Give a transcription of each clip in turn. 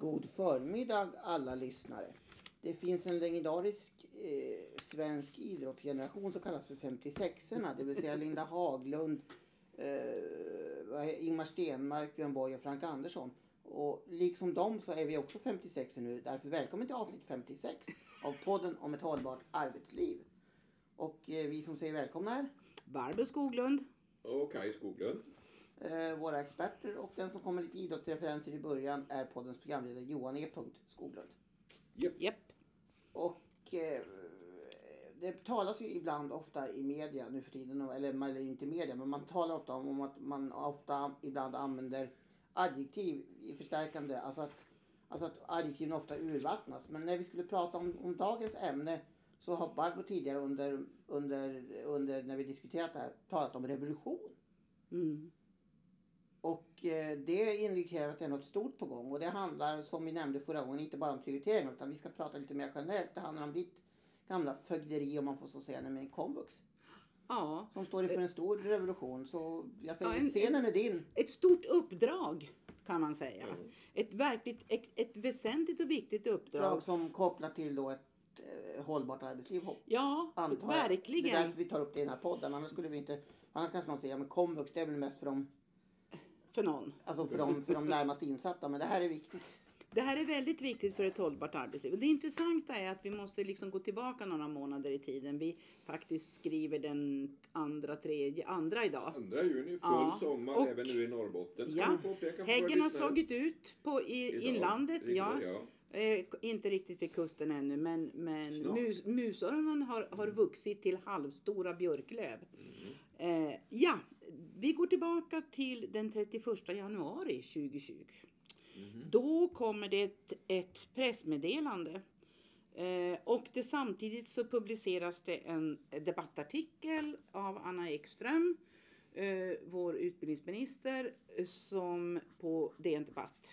God förmiddag alla lyssnare. Det finns en legendarisk eh, svensk idrottsgeneration som kallas för 56orna. Det vill säga Linda Haglund, eh, Ingmar Stenmark, Björn Borg och Frank Andersson. Och liksom dem så är vi också 56 nu. Därför välkommen till avsnitt 56 av podden om ett hållbart arbetsliv. Och eh, vi som säger välkomna är Barbro Skoglund. Och Kaj Skoglund. Eh, våra experter och den som kommer lite idrottsreferenser i början är poddens programledare Johan E. Skoglund. Japp. Och eh, det talas ju ibland ofta i media nu för tiden, eller, eller inte i media, men man talar ofta om, om att man ofta ibland använder adjektiv i förstärkande, alltså att, alltså att adjektiven ofta urvattnas. Men när vi skulle prata om, om dagens ämne så har Barbro tidigare under, under, under när vi diskuterat det här talat om revolution. Mm. Och eh, det indikerar att det är något stort på gång. Och det handlar, som vi nämnde förra gången, inte bara om prioriteringar utan vi ska prata lite mer generellt. Det handlar om ditt gamla fögderi, om man får så säga, nämligen komvux. Ja, Som står inför en stor revolution. Så jag säger, Ja, en- scenen är din. ett stort uppdrag kan man säga. Ett verkligt, ett, ett väsentligt och viktigt uppdrag. Drag som kopplat till då ett eh, hållbart arbetsliv. Ja, Antar jag. Det är verkligen. därför vi tar upp det i den här podden. Annars skulle vi inte, annars kanske man säger, men komvux det är väl mest för de, För någon. alltså för de, för de närmast insatta. Men det här är viktigt. Det här är väldigt viktigt för ett hållbart arbetsliv. Och det intressanta är att vi måste liksom gå tillbaka några månader i tiden. Vi faktiskt skriver den andra, tredje, andra idag. Andra juni, full Ja, sommar och- även nu i Norrbotten. Ska Ja, påpeka Häggen har slagit ut på i Idag. inlandet. Ja. Idag, Eh, inte riktigt vid kusten ännu men, men mus, musöronen har, har vuxit till halvstora björklöv. Mm. Eh, ja, vi går tillbaka till den 31 januari 2020. Mhm. Då kommer det ett, ett pressmeddelande. Eh, och det, samtidigt så publiceras det en debattartikel av Anna Ekström, eh, vår utbildningsminister, som på DN Debatt.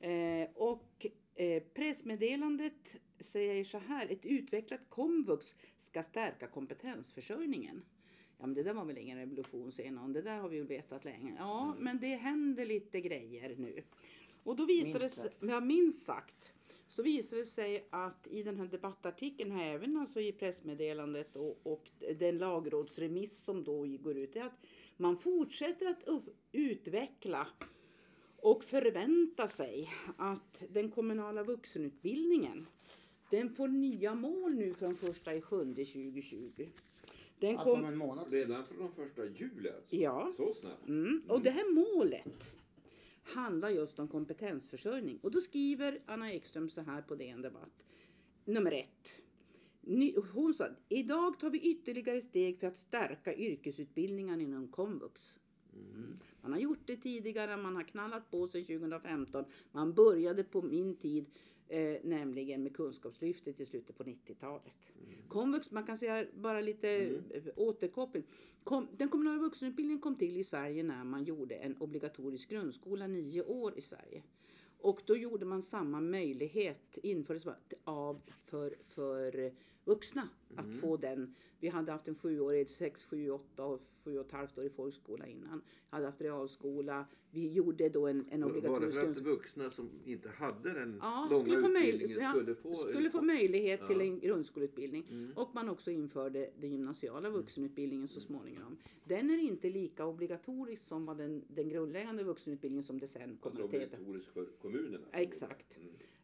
Eh, och eh, pressmeddelandet säger så här, ett utvecklat komvux ska stärka kompetensförsörjningen. Ja men det där var väl ingen revolution säger någon, det där har vi ju vetat länge. Ja men det händer lite grejer nu. Och då visar det Minst sig, sagt. ja minst sagt, så visar det sig att i den här debattartikeln, här, även alltså i pressmeddelandet och, och den lagrådsremiss som då går ut, är att man fortsätter att upp, utveckla och förvänta sig att den kommunala vuxenutbildningen den får nya mål nu från första i sjunde 2020. Den Alltså kom, om en månad. Redan från den första juli alltså? Ja. Så snabbt? Mm. Och det här målet handlar just om kompetensförsörjning. Och då skriver Anna Ekström så här på DN Debatt. Nummer ett. Hon sa, idag tar vi ytterligare steg för att stärka yrkesutbildningen inom komvux. Mm. Man har gjort det tidigare, man har knallat på sig 2015. Man började på min tid, eh, nämligen med Kunskapslyftet i slutet på 90-talet. Komvux, man kan säga bara lite eh, återkoppling. Kom, den kommunala vuxenutbildningen kom till i Sverige när man gjorde en obligatorisk grundskola nio år i Sverige. Och då gjorde man samma möjlighet, infördes av för, för vuxna att få den. Vi hade haft en sjuårig, sex, sju, åtta och sju och ett halvt år i folkskola innan. hade haft realskola. Vi gjorde då en, en Var det obligatorisk för att vuxna som inte hade den Ja, långa skulle få, utbildningen skulle få... skulle få möjlighet till Ja. en grundskoleutbildning. Mm. Och man också införde den gymnasiala vuxenutbildningen så småningom. Den är inte lika obligatorisk som vad den, den grundläggande vuxenutbildningen som det sen kommer Alltså att heta. obligatorisk för kommunerna? Exakt.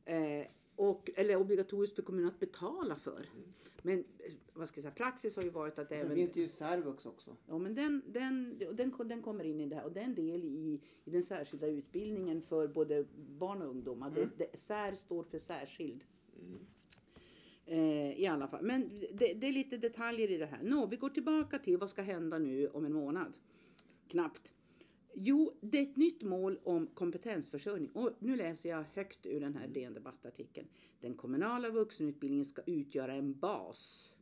Mm. Eh, och, eller obligatoriskt för kommunen att betala för. Men eh, vad ska jag säga, praxis har ju varit att Sen även... finns det ju särvux också. Ja, men den, den, den, den kommer in i det här och det är en del i, i den särskilda utbildningen för både barn och ungdomar. Det, det, sär står för särskild. Eh, I alla fall. Men det, det är lite detaljer i det här. Nå, vi går tillbaka till vad ska hända nu om en månad. Knappt. Jo, det är ett nytt mål om kompetensförsörjning. Och nu läser jag högt ur den här DN Debattartikeln. Den kommunala vuxenutbildningen ska utgöra en bas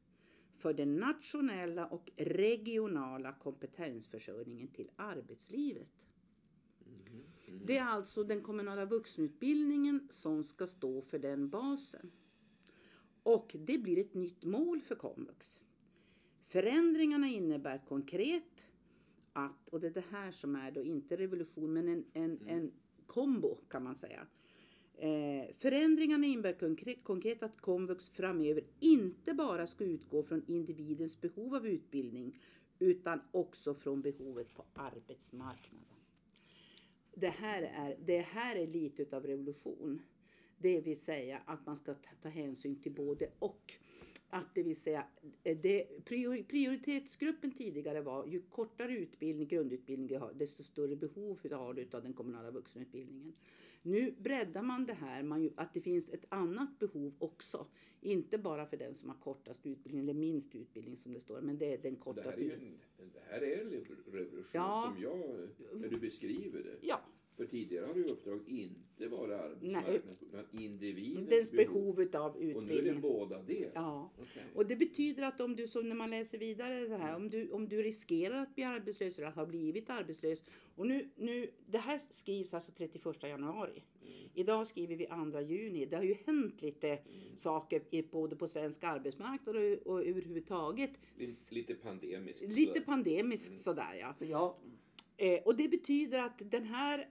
för den nationella och regionala kompetensförsörjningen till arbetslivet. Det är alltså den kommunala vuxenutbildningen som ska stå för den basen. Och det blir ett nytt mål för komvux. Förändringarna innebär konkret att, och det är det här som är då inte revolution men en, en, en kombo kan man säga. Eh, förändringarna innebär konkret, konkret att komvux framöver inte bara ska utgå från individens behov av utbildning utan också från behovet på arbetsmarknaden. Det här är, det här är lite utav revolution. Det vill säga att man ska ta, ta hänsyn till både och. Att det vill säga, eh, det, prior, prioritetsgruppen tidigare var ju kortare utbildning, grundutbildning du har, desto större behov har du av den kommunala vuxenutbildningen. Nu breddar man det här, man att det finns ett annat behov också. Inte bara för den som har kortast utbildning eller minst utbildning som det står, men det är den Det här kortaste är ju en, det här är en revolution Ja. som jag, när du beskriver det. Ja, För tidigare har ju uppdraget inte varit arbetsmarknads utan individens dens behov. behov utav Och nu är det utbildning. båda det. Ja. Okej. Och det betyder att om du, så när man läser vidare det här, om du, om du riskerar att bli arbetslös eller har blivit arbetslös. Och nu, nu, det här skrivs alltså 31 januari. Idag skriver vi 2 juni. Det har ju hänt lite saker i, både på svensk arbetsmarknad och, och överhuvudtaget. Lite, lite pandemiskt. Lite pandemiskt sådär ja. För jag, Eh, och det betyder att den här,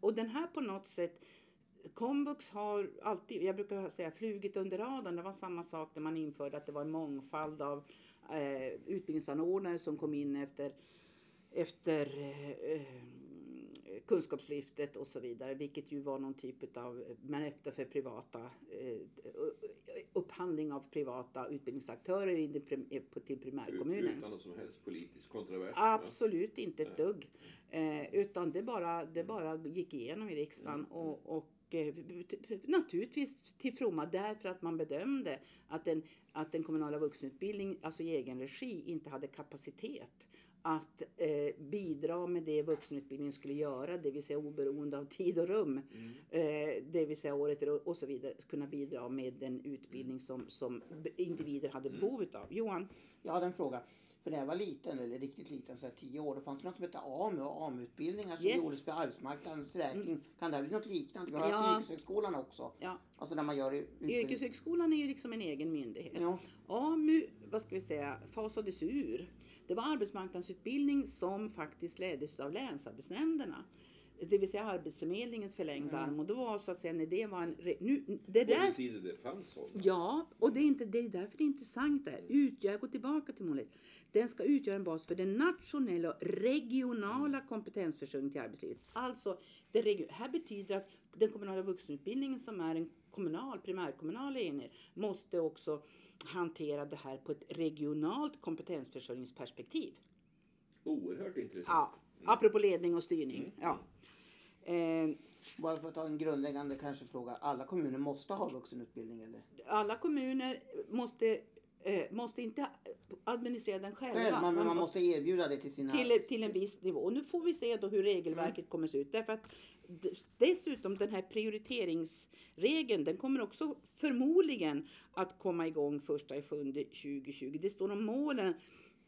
och den här på något sätt Komvux har alltid, jag brukar säga flugit under radarn. Det var samma sak när man införde att det var en mångfald av eh, utbildningsanordnare som kom in efter, efter eh, eh kunskapslyftet och så vidare. Vilket ju var någon typ av, man öppnade för privata eh, upphandling av privata utbildningsaktörer i det, prim- eh, till primärkommunen. Utan någon som helst politisk kontrovers. Absolut inte ett dugg. Eh, utan det bara, det bara gick igenom i riksdagen. Mm, Och, och naturligtvis till fromma därför att man bedömde att den, att den kommunala vuxenutbildningen, alltså i egen regi, inte hade kapacitet att eh, bidra med det vuxenutbildningen skulle göra, det vill säga oberoende av tid och rum, Mm. eh, det vill säga året och så vidare, kunna bidra med den utbildning som, som individer hade Mm. behov utav. Johan? jag hade en fråga. För när jag var liten, eller riktigt liten, så här tio år, då fanns det något som hette AMU och AMU-utbildningar som Yes. gjordes för arbetsmarknadens räkning. Kan det här bli något liknande? Vi har Ja. haft yrkeshögskolan också. Ja. Alltså när man gör utbildning. Yrkeshögskolan är ju liksom en egen myndighet. Ja. AMU, vad ska vi säga, fasades ur. Det var arbetsmarknadsutbildning som faktiskt leddes av länsarbetsnämnderna. Det vill säga Arbetsförmedlingens förlängda Mm. arm. Och då var så att säga när det var en... re- Nu, det På där, den tiden det fanns sådana. ja, och det är, inte, det är därför det är intressant där. Utgör, jag går tillbaka till målet. Den ska utgöra en bas för den nationella och regionala kompetensförsörjningen till arbetslivet. Alltså, det här betyder att den kommunala vuxenutbildningen som är en kommunal, primärkommunal enhet måste också hantera det här på ett regionalt kompetensförsörjningsperspektiv. Oerhört intressant. Ja, apropå ledning och styrning. Mm. Ja. Eh, Bara för att ta en grundläggande kanske fråga. Alla kommuner måste ha vuxenutbildning eller? alla kommuner måste, eh, måste inte administrera den själva. Själv, men Man man måste erbjuda det till sina... till, till en viss nivå. Och nu får vi se då hur regelverket kommer se ut. Därför att dessutom den här prioriteringsregeln, den kommer också förmodligen att komma igång första i sjunde 2020. Det står om målen.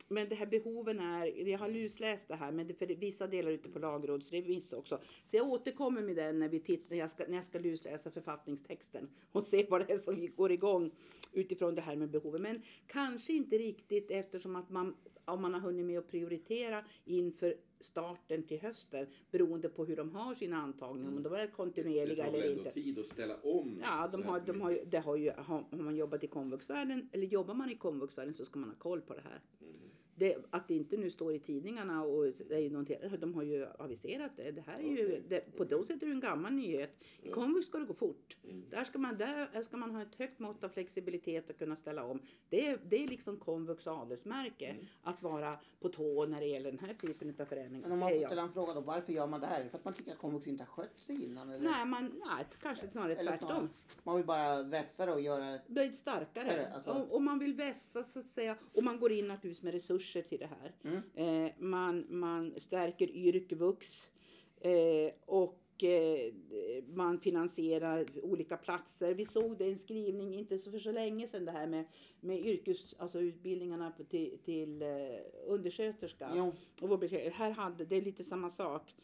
Men det här behoven är, jag har lusläst det här, men det för vissa delar ute på lagrådsremiss också. Så jag återkommer med den när, vi titt, när, jag ska, när jag ska lusläsa författningstexten och se vad det är som går igång utifrån det här med behoven. Men kanske inte riktigt eftersom att man, om man har hunnit med att prioritera inför starten till hösten beroende på hur de har sina antagningar, om de är Det kontinuerliga tar eller väl ändå inte. tid att ställa om. Ja, de har, de har, det har ju, har, har man jobbat i komvuxvärlden, eller jobbar man i komvuxvärlden så ska man ha koll på det här. Mm. Det, att det inte nu står i tidningarna och det är ju någonting, de har ju aviserat det. Det här är ju, det, på då sätt är det en gammal nyhet. I komvux ska det gå fort. Mm. Där ska, man, där ska man ha ett högt mått av flexibilitet och kunna ställa om. Det är, det är liksom komvux adelsmärke. Mm. Att vara på tå när det gäller den här typen av förändringar. Men om man får ställa en fråga då. Varför gör man det här? Är det För att man tycker att komvux inte har skött sig innan? Eller? Nej, man, nej, kanske snarare Eller tvärtom. snarare, man vill bara vässa det och göra... blir starkare. Det, alltså? och, och man vill vässa så att säga. Och man går in naturligtvis med resurser till det här. Mm. Eh, man, man stärker yrkvux. Eh, och eh, man finansierar olika platser. Vi såg det i en skrivning inte så för så länge sedan det här med, med yrkes, alltså utbildningarna till, till undersköterska. Jo, Och här hade, det är lite samma sak.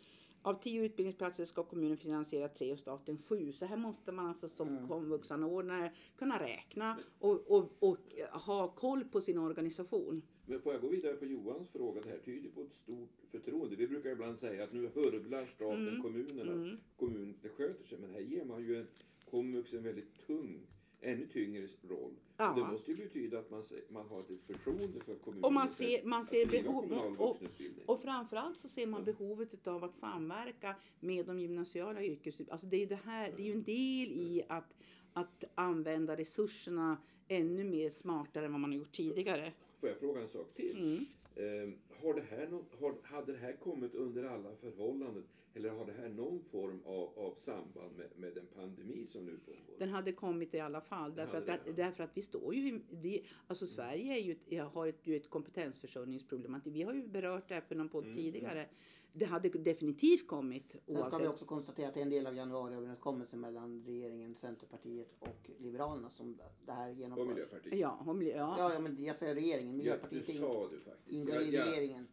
Av tio utbildningsplatser ska kommunen finansiera tre och staten sju. Så här måste man alltså som Mm. komvuxanordnare kunna räkna och, och, och ha koll på sin organisation. Men får jag gå vidare på Johans fråga? Det här tyder på ett stort förtroende. Vi brukar ibland säga att nu hurvlar staten Mm. kommunerna. Mm. Kommunen sköter sig. Men här ger man ju en komvux en väldigt tung, ännu tyngre roll. Ja. Det måste ju betyda att man, man har ett förtroende för kommunen. Och man ser, man ser behov, och, och framförallt så ser man behovet av att samverka med de gymnasiala yrkesutbildningarna. Alltså det är ju det här, det är ju en del i att, att använda resurserna ännu mer smartare än vad man har gjort tidigare. Får jag fråga en sak till? Mm. Eh, har det här nå- har, hade det här kommit under alla förhållanden eller har det här någon form av, av samband med, med den pandemi som nu pågår? Den hade kommit i alla fall därför att, det, därför att vi står ju i, alltså Sverige är ju ett, har ett, ju ett kompetensförsörjningsproblem. Vi har ju berört det här på någon podd Mm, tidigare. Det hade definitivt kommit Sen ska vi oavsett. också konstatera att det är en del av januariöverenskommelsen mellan regeringen, Centerpartiet och Liberalerna som det här Och genomförs. Miljöpartiet? Ja, och miljö, ja. Ja, ja, men jag säger regeringen. Miljöpartiet ja, det sa du faktiskt. ingår Ja, i ja. regeringen.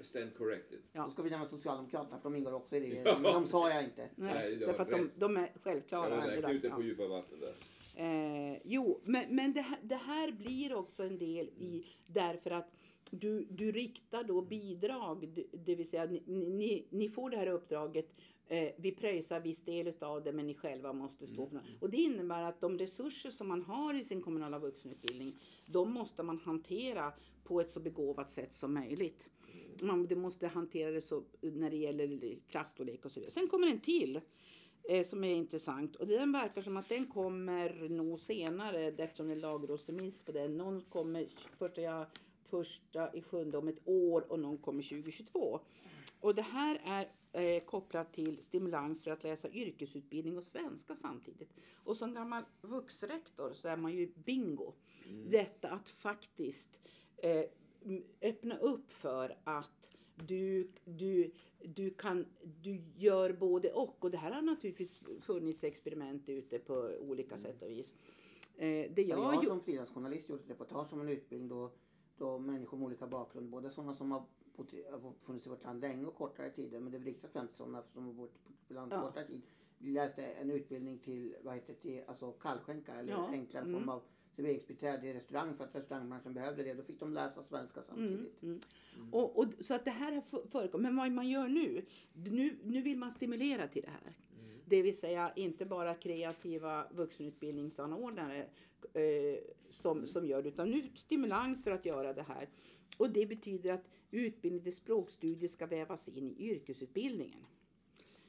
I stand corrected. Ja. Då ska vi nämna Socialdemokraterna för de ingår också i regeringen. Men de sa jag inte. Nej, Nej, det därför var att de, de är självklara. var där redan. knuten Ja. på djupa vatten där. Eh, jo, men, men det, det här blir också en del i därför att du, du riktar då bidrag, det, vill säga ni, ni, ni får det här uppdraget, eh, vi pröjsar viss del av det men ni själva måste stå för det. Och det innebär att de resurser som man har i sin kommunala vuxenutbildning, de måste man hantera på ett så begåvat sätt som möjligt. Man det måste hantera det så när det gäller klassstorlek och så vidare. Sen kommer en till eh, som är intressant. Och den verkar som att den kommer nog senare eftersom det är lagrådsremiss på den. Någon kommer första, ja, första i sjunde om ett år och någon kommer 2022. Och det här är eh, kopplat till stimulans för att läsa yrkesutbildning och svenska samtidigt. Och som gammal vuxrektor så är man ju bingo. Detta att faktiskt eh, öppna upp för att du, du, du, kan, du gör både och. Och det här har naturligtvis funnits experiment ute på olika sätt och vis. Eh, det Ja, jag jag som frilansjournalist gjort ett reportage om en utbildning då, då människor med olika bakgrund, både sådana som har bott funnits i vårt land länge och kortare tider, men det är riktigt främst sådana som har bott i land Ja. kortare tid, läste en utbildning till, vad heter det, till, alltså kallskänka eller Ja, enklare mm. form av serveringsbiträde i restaurang för att restaurangbranschen behövde det. Då fick de läsa svenska samtidigt. Mm, mm. Och, och, så att det här har förekommit. Men vad man gör nu, nu, nu vill man stimulera till det här. Det vill säga inte bara kreativa vuxenutbildningsanordnare eh, som, som gör det, utan nu stimulans för att göra det här. Och det betyder att utbildning till språkstudier ska vävas in i yrkesutbildningen.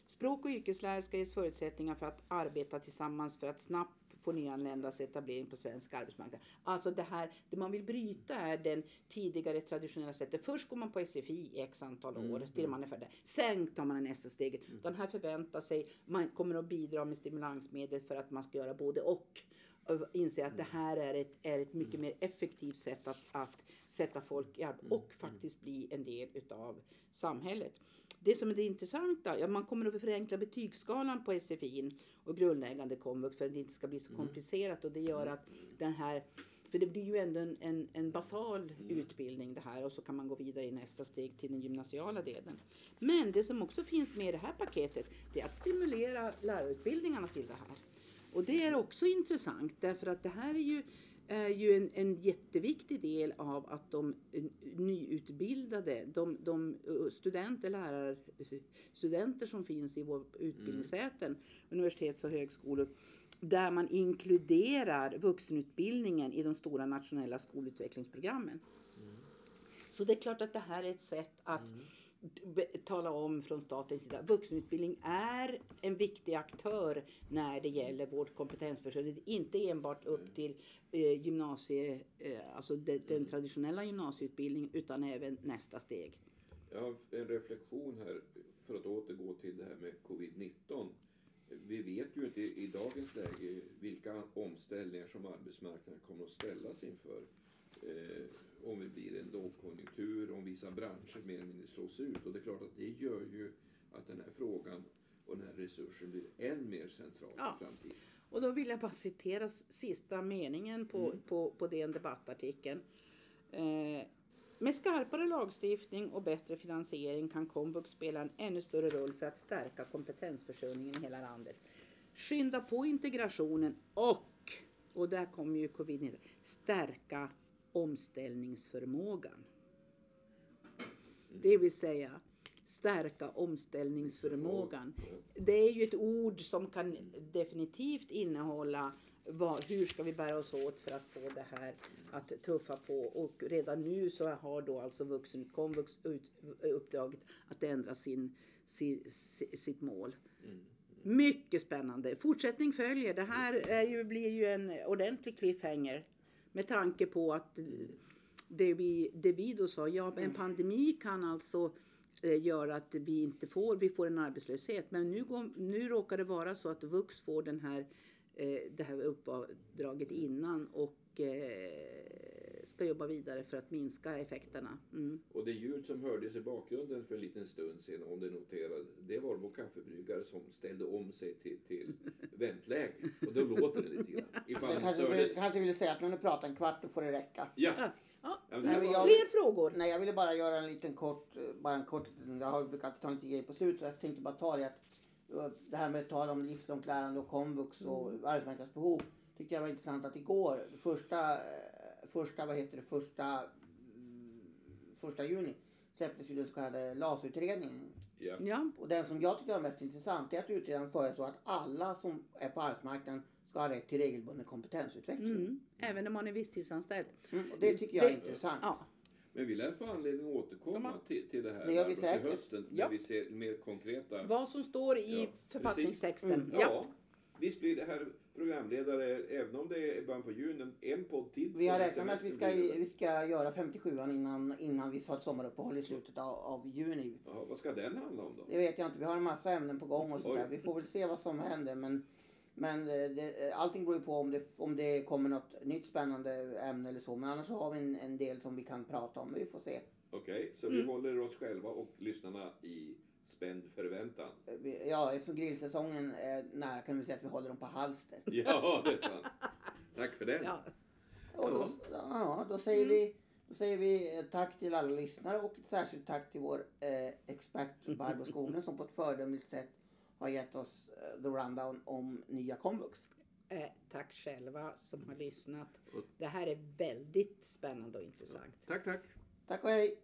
Språk och yrkeslärare ska ges förutsättningar för att arbeta tillsammans för att snabbt få nyanländas etablering på svensk arbetsmarknad. Alltså det här, det man vill bryta är den tidigare traditionella sättet. Först går man på SFI i x antal år, tills man är färdig. Sen tar man nästa steget. Den här förväntar sig, man kommer att bidra med stimulansmedel för att man ska göra både och. Och inse att det här är ett, är ett mycket mer effektivt sätt att, att sätta folk i arbete och faktiskt bli en del utav samhället. Det som är det intressanta, ja, man kommer att förenkla betygsskalan på SFI och grundläggande komvux för att det inte ska bli så komplicerat och det gör att den här för det blir ju ändå en, en, en basal utbildning det här och så kan man gå vidare i nästa steg till den gymnasiala delen. Men det som också finns med i det här paketet det är att stimulera lärarutbildningarna till det här. Och det är också intressant därför att det här är ju, är ju en, en jätteviktig del av att de nyutbildade, de, de studenter, lärarstudenter som finns i våra utbildningssäten, universitets och högskolor, där man inkluderar vuxenutbildningen i de stora nationella skolutvecklingsprogrammen. Så det är klart att det här är ett sätt att be- tala om från statens sida. Vuxenutbildning är en viktig aktör när det gäller vårt kompetensförsörjning. Inte enbart upp till eh, gymnasie, eh, alltså de, den traditionella gymnasieutbildningen utan även nästa steg. Jag har en reflektion här för att återgå till det här med covid-19. Vi vet ju inte i dagens läge vilka omställningar som arbetsmarknaden kommer att ställas inför. Eh, om det blir en lågkonjunktur, om vissa branscher mer eller mindre slås ut. Och det är klart att det gör ju att den här frågan och den här resursen blir än mer central Ja. i framtiden. Och då vill jag bara citera sista meningen på, på, på den debattartikeln. Eh, med skarpare lagstiftning och bättre finansiering kan komvux spela en ännu större roll för att stärka kompetensförsörjningen i hela landet. Skynda på integrationen och, och där kommer ju covid stärka omställningsförmågan. Det vill säga stärka omställningsförmågan. Det är ju ett ord som kan definitivt innehålla vad, hur ska vi bära oss åt för att få det här att tuffa på och redan nu så har då alltså vuxenkomvux ut, uppdraget att ändra sin, sin, si- sitt mål. Mycket spännande. Fortsättning följer. Det här är ju, blir ju en ordentlig cliffhanger med tanke på att det vi, det vi då sa, ja en pandemi kan alltså eh, göra att vi inte får, vi får en arbetslöshet. Men nu, går, nu råkar det vara så att Vux får den här, eh, det här uppdraget innan och eh, ska jobba vidare för att minska effekterna. Mm. Och det ljud som hördes i bakgrunden för en liten stund sedan, om det noterade, det var vår kaffebryggare som ställde om sig till, till väntläge. Och då låter det lite grann. Ifall Jag kanske vill, kanske vill säga att när du pratar en kvart då får det räcka. Ja, Ja, ja men Nej, var- jag- Fler frågor? Nej, jag ville bara göra en liten kort, eh, bara en kort, jag har brukat ta lite grejer på slutet. Jag tänkte bara ta det att eh, det här med tala om livslångt lärande och komvux och arbetsmarknadsbehov. Tyckte jag var intressant att igår, första, eh, första vad heter det, första, mm, första juni släpptes ju den så kallade LAS-utredningen. ja. Ja, Och den som jag tycker var mest intressant är att utredaren föreslår att alla som är på arbetsmarknaden ska ha rätt till regelbunden kompetensutveckling. mm. även om man är visstidsanställd. Mm, och det tycker jag är Det- intressant. Ja. Men vi lär få anledning att återkomma till, till det här Det gör vi säkert. till hösten Ja. när vi ser mer konkreta. Vad som står i Ja, författningstexten. Ja. Ja. Visst blir det här programledare, även om det är början på juni, en podd till. Vi har räknat med att vi ska, vi ska göra 57an innan, innan vi har ett sommaruppehåll i slutet av, av juni. Jaha, vad ska den handla om då? Det vet jag inte. Vi har en massa ämnen på gång och sådär. Vi får väl se vad som händer. Men, men eh, det, allting beror ju på om det, om det kommer något nytt spännande ämne eller så. Men annars så har vi en, en del som vi kan prata om. Vi får se. Okej, så Mm. vi håller oss själva och lyssnarna i spänd förväntan. Eh, Ja, eftersom grillsäsongen är nära kan vi säga att vi håller dem på halster. Ja, det är sant. Tack för den. Ja. Och då, ja, då, säger vi, då säger vi eh, tack till alla lyssnare och ett särskilt tack till vår eh, expert Barbro Skoglund som på ett föredömligt sätt har gett oss eh, the rundown om nya komvux. Eh, tack själva som har lyssnat. Det här är väldigt spännande och intressant. Tack, tack. Tack och hej!